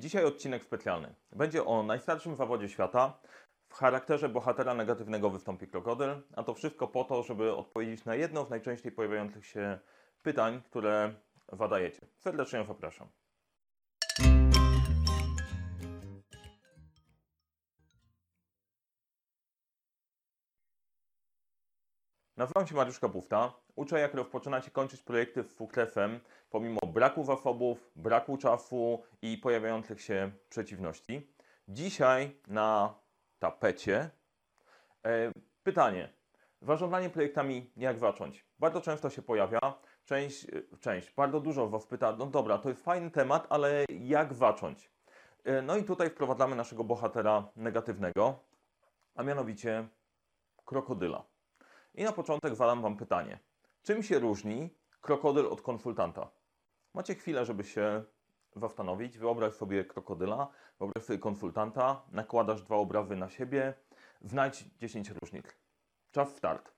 Dzisiaj odcinek specjalny. Będzie o najstarszym zawodzie świata. W charakterze bohatera negatywnego wystąpi krokodyl, a to wszystko po to, żeby odpowiedzieć na jedno z najczęściej pojawiających się pytań, które zadajecie. Serdecznie zapraszam. Nazywam się Mariusz Kapufta. Uczę, jak rozpoczynać i kończyć projekty z sukcesem, pomimo braku zasobów, braku czasu i pojawiających się przeciwności. Dzisiaj na tapecie e, pytanie. Zarządzanie projektami, jak zacząć? Bardzo często się pojawia. Część, e, część, bardzo dużo Was pyta, no dobra, to jest fajny temat, ale jak zacząć? E, no i tutaj wprowadzamy naszego bohatera negatywnego, a mianowicie krokodyla. I na początek zadam Wam pytanie. Czym się różni krokodyl od konsultanta? Macie chwilę, żeby się zastanowić. Wyobraź sobie krokodyla, wyobraź sobie konsultanta, nakładasz dwa obrazy na siebie, znajdź 10 różnic. Czas start.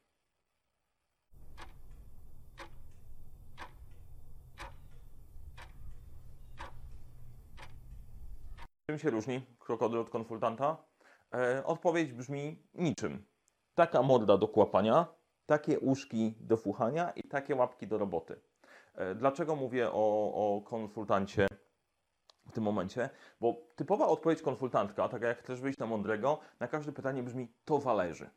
Czym się różni krokodyl od konsultanta? E, odpowiedź brzmi niczym. Taka morda do kłapania, takie uszki do fuchania i takie łapki do roboty. E, dlaczego mówię o, o konsultancie w tym momencie? Bo typowa odpowiedź konsultantka, taka jak chcesz wyjść na mądrego, na każde pytanie brzmi to zależy.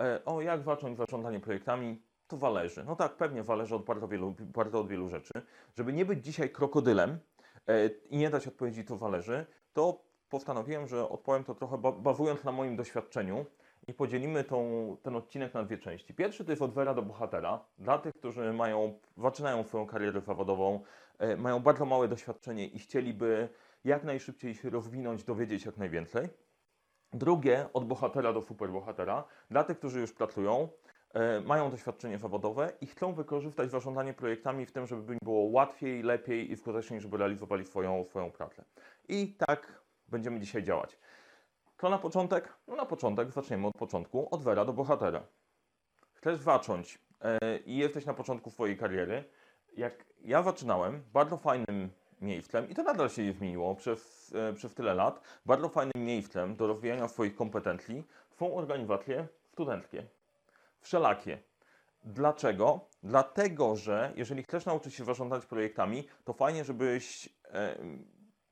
E, o, jak zacząć zarządzanie projektami? To zależy. No tak, pewnie zależy od bardzo wielu, bardzo od wielu rzeczy. Żeby nie być dzisiaj krokodylem e, i nie dać odpowiedzi to zależy, to postanowiłem, że odpowiem to trochę bazując na moim doświadczeniu i podzielimy tą, ten odcinek na dwie części. Pierwszy to jest od wera do bohatera. Dla tych, którzy mają, zaczynają swoją karierę zawodową, e, mają bardzo małe doświadczenie i chcieliby jak najszybciej się rozwinąć, dowiedzieć jak najwięcej. Drugie, od bohatera do superbohatera. Dla tych, którzy już pracują, e, mają doświadczenie zawodowe i chcą wykorzystać zarządzanie projektami w tym, żeby im było łatwiej, lepiej i skuteczniej, żeby realizowali swoją, swoją pracę. I tak będziemy dzisiaj działać. To na początek? No na początek zaczniemy od początku, od wera do bohatera. Chcesz zacząć yy, i jesteś na początku swojej kariery. Jak ja zaczynałem, bardzo fajnym miejscem, i to nadal się nie zmieniło przez, yy, przez tyle lat, bardzo fajnym miejscem do rozwijania swoich kompetencji są organizacje studenckie. Wszelakie. Dlaczego? Dlatego, że jeżeli chcesz nauczyć się zarządzać projektami, to fajnie, żebyś e,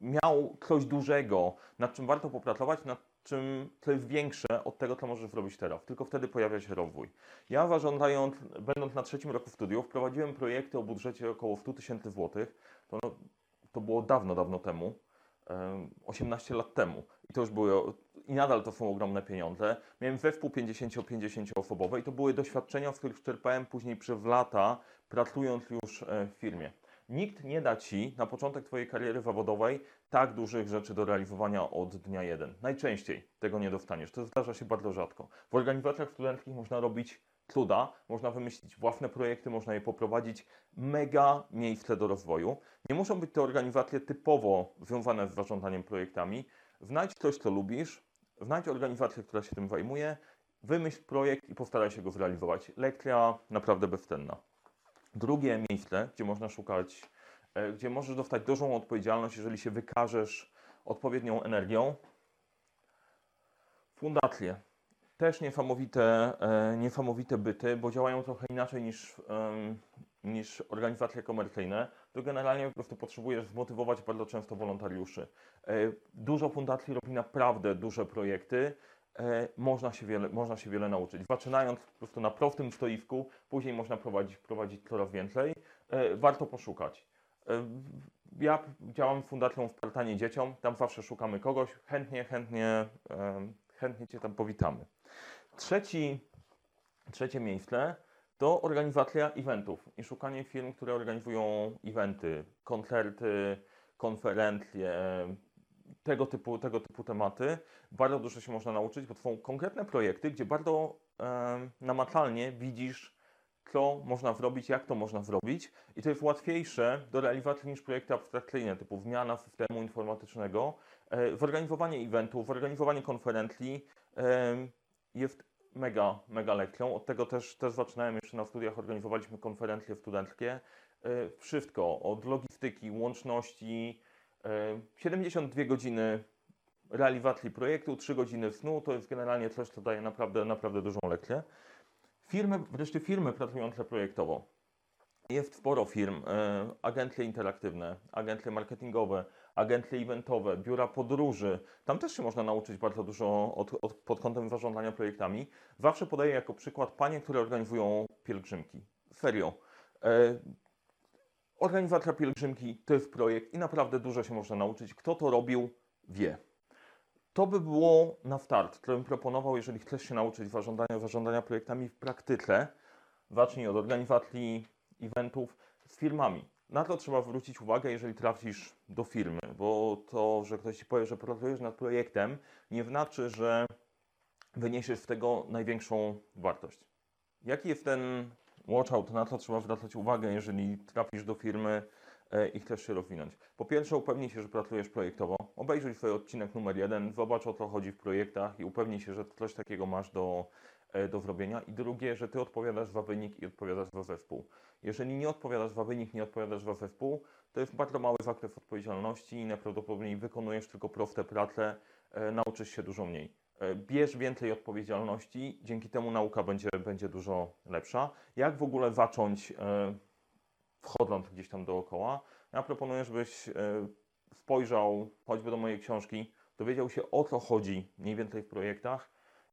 miał coś dużego, nad czym warto popracować, nad czym to jest większe od tego, co możesz zrobić teraz. Tylko wtedy pojawia się rozwój. Ja zarządzając, będąc na trzecim roku studiów, prowadziłem projekty o budżecie około 100 tysięcy złotych. To, no, to było dawno, dawno temu. 18 lat temu. I to już były, i nadal to są ogromne pieniądze. Miałem zespół 50-50 osobowy i to były doświadczenia, z których czerpałem później przez lata, pracując już e, w firmie. Nikt nie da Ci na początek Twojej kariery zawodowej tak dużych rzeczy do realizowania od dnia jeden. Najczęściej tego nie dostaniesz. To zdarza się bardzo rzadko. W organizacjach studenckich można robić cuda, można wymyślić własne projekty, można je poprowadzić. Mega miejsce do rozwoju. Nie muszą być to organizacje typowo związane z zarządzaniem projektami. Znajdź coś, co lubisz, znajdź organizację, która się tym zajmuje, wymyśl projekt i postaraj się go zrealizować. Lekcja naprawdę bezcenna. Drugie miejsce, gdzie można szukać, e, gdzie możesz dostać dużą odpowiedzialność, jeżeli się wykażesz odpowiednią energią. Fundacje. Też niesamowite, e, niesamowite byty, bo działają trochę inaczej niż, niż organizacje komercyjne. To generalnie po prostu potrzebujesz zmotywować bardzo często wolontariuszy. E, dużo fundacji robi naprawdę duże projekty można się, wiele, można się wiele nauczyć. Zaczynając po prostu na prostym stoisku, później można prowadzić, prowadzić coraz więcej. E, warto poszukać. E, ja działam w Fundacją Spartanie Dzieciom, tam zawsze szukamy kogoś, chętnie, chętnie, chętnie Cię tam powitamy. Trzeci, trzecie miejsce to organizacja eventów i szukanie firm, które organizują eventy, koncerty, konferencje, tego typu, tego typu tematy. Bardzo dużo się można nauczyć, bo to są konkretne projekty, gdzie bardzo e, namacalnie widzisz, co można zrobić, jak to można zrobić i to jest łatwiejsze do realizacji niż projekty abstrakcyjne, typu zmiana systemu informatycznego. E, zorganizowanie eventów, zorganizowanie konferencji e, jest mega, mega lekcją. Od tego też, też zaczynałem jeszcze na studiach, organizowaliśmy konferencje studenckie. E, wszystko, od logistyki, łączności, 72 godziny realizacji projektu, 3 godziny snu, to jest generalnie coś, co daje naprawdę, naprawdę dużą lekcję. Firmy, wreszcie firmy pracujące projektowo. Jest sporo firm, e, agencje interaktywne, agencje marketingowe, agencje eventowe, biura podróży. Tam też się można nauczyć bardzo dużo od, od, pod kątem zarządzania projektami. Zawsze podaję jako przykład panie, które organizują pielgrzymki. Serio. Organizacja pielgrzymki to jest projekt i naprawdę dużo się można nauczyć. Kto to robił, wie. To by było na start, które bym proponował, jeżeli chcesz się nauczyć zarządzania, zarządzania projektami w praktyce. Zacznij od organizacji eventów z firmami. Na to trzeba zwrócić uwagę, jeżeli trafisz do firmy, bo to, że ktoś ci powie, że pracujesz nad projektem, nie znaczy, że wyniesiesz z tego największą wartość. Jaki jest ten watchout, na co trzeba zwracać uwagę, jeżeli trafisz do firmy e, i chcesz się rozwinąć? Po pierwsze, upewnij się, że pracujesz projektowo. Obejrzyj swój odcinek numer jeden, zobacz o co chodzi w projektach i upewnij się, że coś takiego masz do, e, do zrobienia. I drugie, że ty odpowiadasz za wynik i odpowiadasz za zespół. Jeżeli nie odpowiadasz za wynik, nie odpowiadasz za zespół, to jest bardzo mały zakres odpowiedzialności i najprawdopodobniej wykonujesz tylko proste prace, e, nauczysz się dużo mniej. E, bierz więcej odpowiedzialności, dzięki temu nauka będzie, będzie dużo lepsza. Jak w ogóle zacząć, e, wchodząc gdzieś tam dookoła? Ja proponuję, żebyś e, spojrzał choćby do mojej książki, dowiedział się o co chodzi mniej więcej w projektach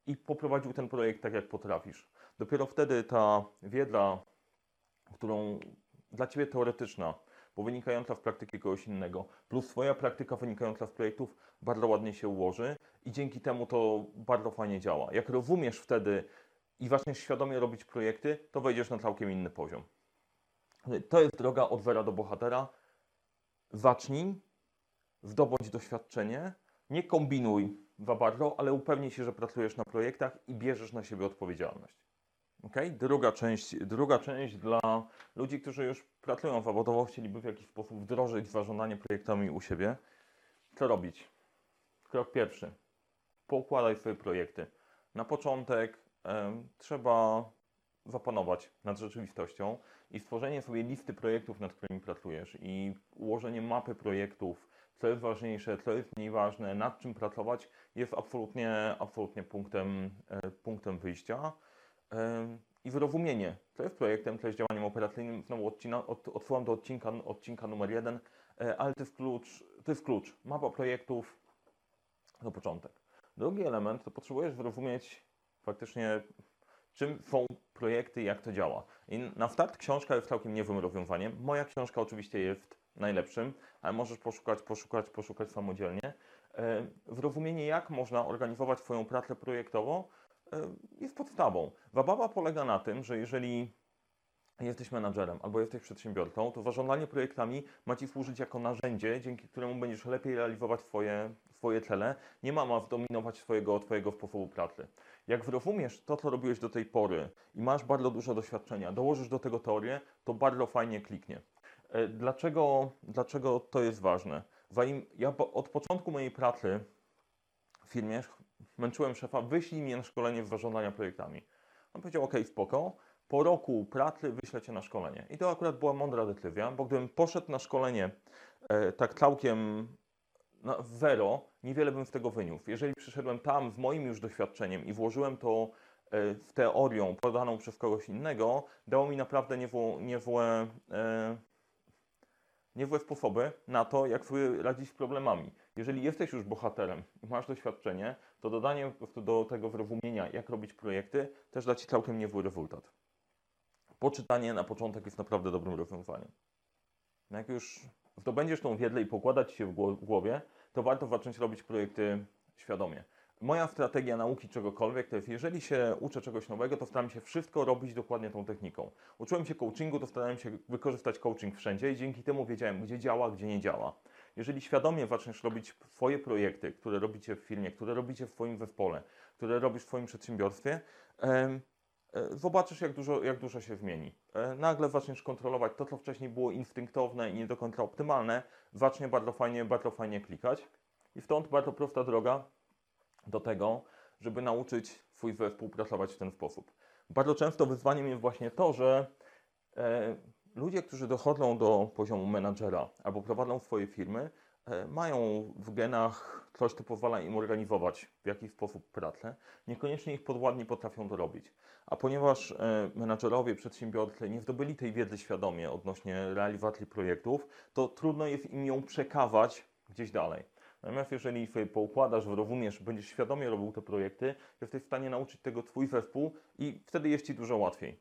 i poprowadził ten projekt tak, jak potrafisz. Dopiero wtedy ta wiedza, którą dla Ciebie teoretyczna, bo wynikająca z praktyki kogoś innego, plus Twoja praktyka wynikająca z projektów bardzo ładnie się ułoży i dzięki temu to bardzo fajnie działa. Jak rozumiesz wtedy i zaczniesz świadomie robić projekty, to wejdziesz na całkiem inny poziom. To jest droga od zera do bohatera. Zacznij, zdobądź doświadczenie, nie kombinuj za bardzo, ale upewnij się, że pracujesz na projektach i bierzesz na siebie odpowiedzialność. Okay? Druga, część, druga część dla ludzi, którzy już pracują zawodowo, chcieliby w jakiś sposób wdrożyć zarządzanie projektami u siebie. Co robić? Krok pierwszy. Poukładaj swoje projekty. Na początek trzeba zapanować nad rzeczywistością i stworzenie sobie listy projektów, nad którymi pracujesz i ułożenie mapy projektów, co jest ważniejsze, co jest mniej ważne, nad czym pracować, jest absolutnie, absolutnie punktem, e, punktem wyjścia. I wyrozumienie, co jest projektem, co jest działaniem operacyjnym. Znowu odcina, od, odsyłam do odcinka, odcinka numer jeden, e, ale to jest klucz, to jest klucz. Mapa projektów to początek. Drugi element to potrzebujesz wyrozumieć faktycznie, czym są projekty jak to działa. I na start książka jest całkiem niezłym rozwiązaniem. Moja książka oczywiście jest najlepszym, ale możesz poszukać, poszukać, poszukać samodzielnie. E, Wyrozumienie, jak można organizować swoją pracę projektową, e, jest podstawą. Zabawa polega na tym, że jeżeli jesteś menadżerem albo jesteś przedsiębiorcą, to zarządzanie projektami ma Ci służyć jako narzędzie, dzięki któremu będziesz lepiej realizować swoje, swoje cele. Nie ma ma zdominować swojego, twojego sposobu pracy. Jak zrozumiesz to, co robiłeś do tej pory i masz bardzo dużo doświadczenia, dołożysz do tego teorię, to bardzo fajnie kliknie. E, Dlaczego, dlaczego to jest ważne? Ja od początku mojej pracy w firmie męczyłem szefa, wyślij mnie na szkolenie w zarządzania projektami. On powiedział, ok, spoko, po roku pracy wyślę Cię na szkolenie. I to akurat była mądra decyzja, bo gdybym poszedł na szkolenie e, tak całkiem na zero, niewiele bym z tego wyniósł. Jeżeli przyszedłem tam z moim już doświadczeniem i włożyłem to e, w teorią podaną przez kogoś innego, dało mi naprawdę niezłe, niezłe, e, niezłe sposoby na to, jak sobie radzić z problemami. Jeżeli jesteś już bohaterem i masz doświadczenie, to dodanie do tego wyrozumienia, jak robić projekty, też da Ci całkiem niezły rezultat. Poczytanie na początek jest naprawdę dobrym rozwiązaniem. Jak już zdobędziesz tą wiedzę i pokładać się w głowie, to warto zacząć robić projekty świadomie. Moja strategia nauki czegokolwiek to jest, jeżeli się uczę czegoś nowego, to staram się wszystko robić dokładnie tą techniką. Uczyłem się coachingu, to starałem się wykorzystać coaching wszędzie i dzięki temu wiedziałem, gdzie działa, gdzie nie działa. Jeżeli świadomie zaczniesz robić swoje projekty, które robicie w firmie, które robicie w swoim zespole, które robisz w swoim przedsiębiorstwie, e, zobaczysz, jak dużo, jak dużo się zmieni. E, Nagle zaczniesz kontrolować to, co wcześniej było instynktowne i nie do końca optymalne, zacznie bardzo fajnie, bardzo fajnie klikać. I stąd bardzo prosta droga do tego, żeby nauczyć swój zespół pracować w ten sposób. Bardzo często wyzwaniem jest właśnie to, że e, ludzie, którzy dochodzą do poziomu menadżera albo prowadzą swoje firmy, e, mają w genach coś, co pozwala im organizować w jakiś sposób pracę, niekoniecznie ich podwładni potrafią to robić. A ponieważ e, menadżerowie, przedsiębiorcy nie zdobyli tej wiedzy świadomie odnośnie realizacji projektów, to trudno jest im ją przekazać gdzieś dalej. Natomiast jeżeli sobie poukładasz, rozumiesz, będziesz świadomie robił te projekty, jesteś w stanie nauczyć tego Twój zespół i wtedy jest Ci dużo łatwiej.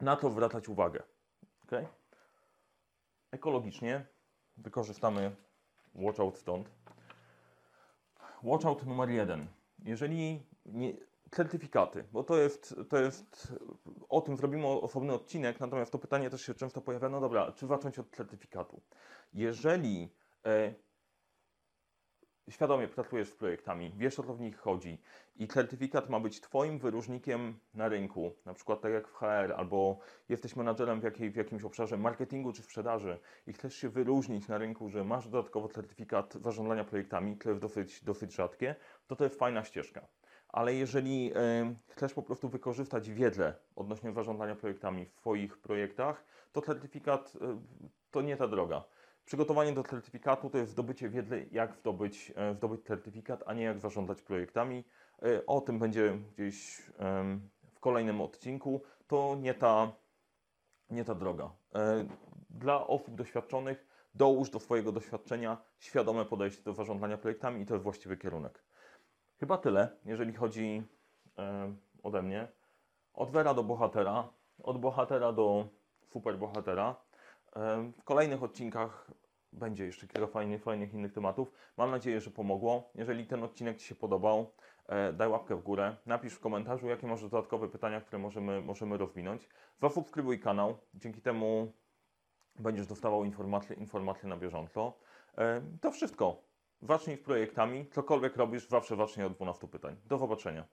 Na to zwracać uwagę. Okay? Ekologicznie wykorzystamy watchout stąd. Watchout numer jeden. Jeżeli nie, certyfikaty, bo to jest, to jest, o tym zrobimy osobny odcinek, natomiast to pytanie też się często pojawia, no dobra, czy zacząć od certyfikatu? Jeżeli e, świadomie pracujesz z projektami, wiesz o co w nich chodzi i certyfikat ma być Twoim wyróżnikiem na rynku, na przykład tak jak w HR, albo jesteś menadżerem w, jakiej, w jakimś obszarze marketingu czy sprzedaży i chcesz się wyróżnić na rynku, że masz dodatkowo certyfikat zarządzania projektami, to jest dosyć, dosyć rzadkie, to to jest fajna ścieżka. Ale jeżeli chcesz po prostu wykorzystać wiedzę odnośnie zarządzania projektami w Twoich projektach, to certyfikat to nie ta droga. Przygotowanie do certyfikatu to jest zdobycie wiedzy, jak zdobyć, e, zdobyć certyfikat, a nie jak zarządzać projektami. E, O tym będzie gdzieś w kolejnym odcinku. To nie ta, nie ta droga. E, Dla osób doświadczonych dołóż do swojego doświadczenia świadome podejście do zarządzania projektami i to jest właściwy kierunek. Chyba tyle, jeżeli chodzi ode mnie. Od wera do bohatera, od bohatera do superbohatera. W kolejnych odcinkach będzie jeszcze kilka fajnych, fajnych innych tematów. Mam nadzieję, że pomogło. Jeżeli ten odcinek Ci się podobał, e, daj łapkę w górę, napisz w komentarzu, jakie masz dodatkowe pytania, które możemy, możemy rozwinąć. Zasubskrybuj kanał, dzięki temu będziesz dostawał informacje, informacje na bieżąco. E, To wszystko. Zacznij z projektami, cokolwiek robisz, zawsze zacznij od 12 pytań. Do zobaczenia.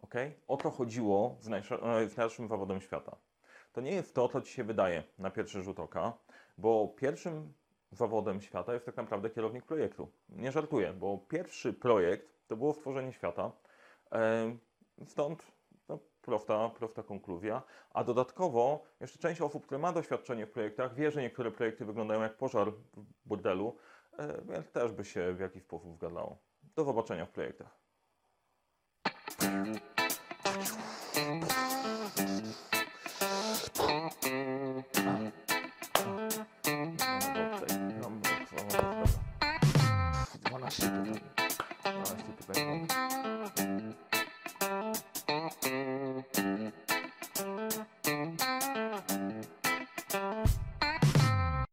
Ok? O to chodziło z, e, z zawodem świata. To nie jest to, co Ci się wydaje na pierwszy rzut oka, bo pierwszym zawodem świata jest tak naprawdę kierownik projektu. Nie żartuję, bo pierwszy projekt to było stworzenie świata. Stąd no, prosta, prosta konkluzja. A dodatkowo jeszcze część osób, które ma doświadczenie w projektach, wie, że niektóre projekty wyglądają jak pożar w burdelu, e, więc też by się w jakiś sposób zgadzało. Do zobaczenia w projektach.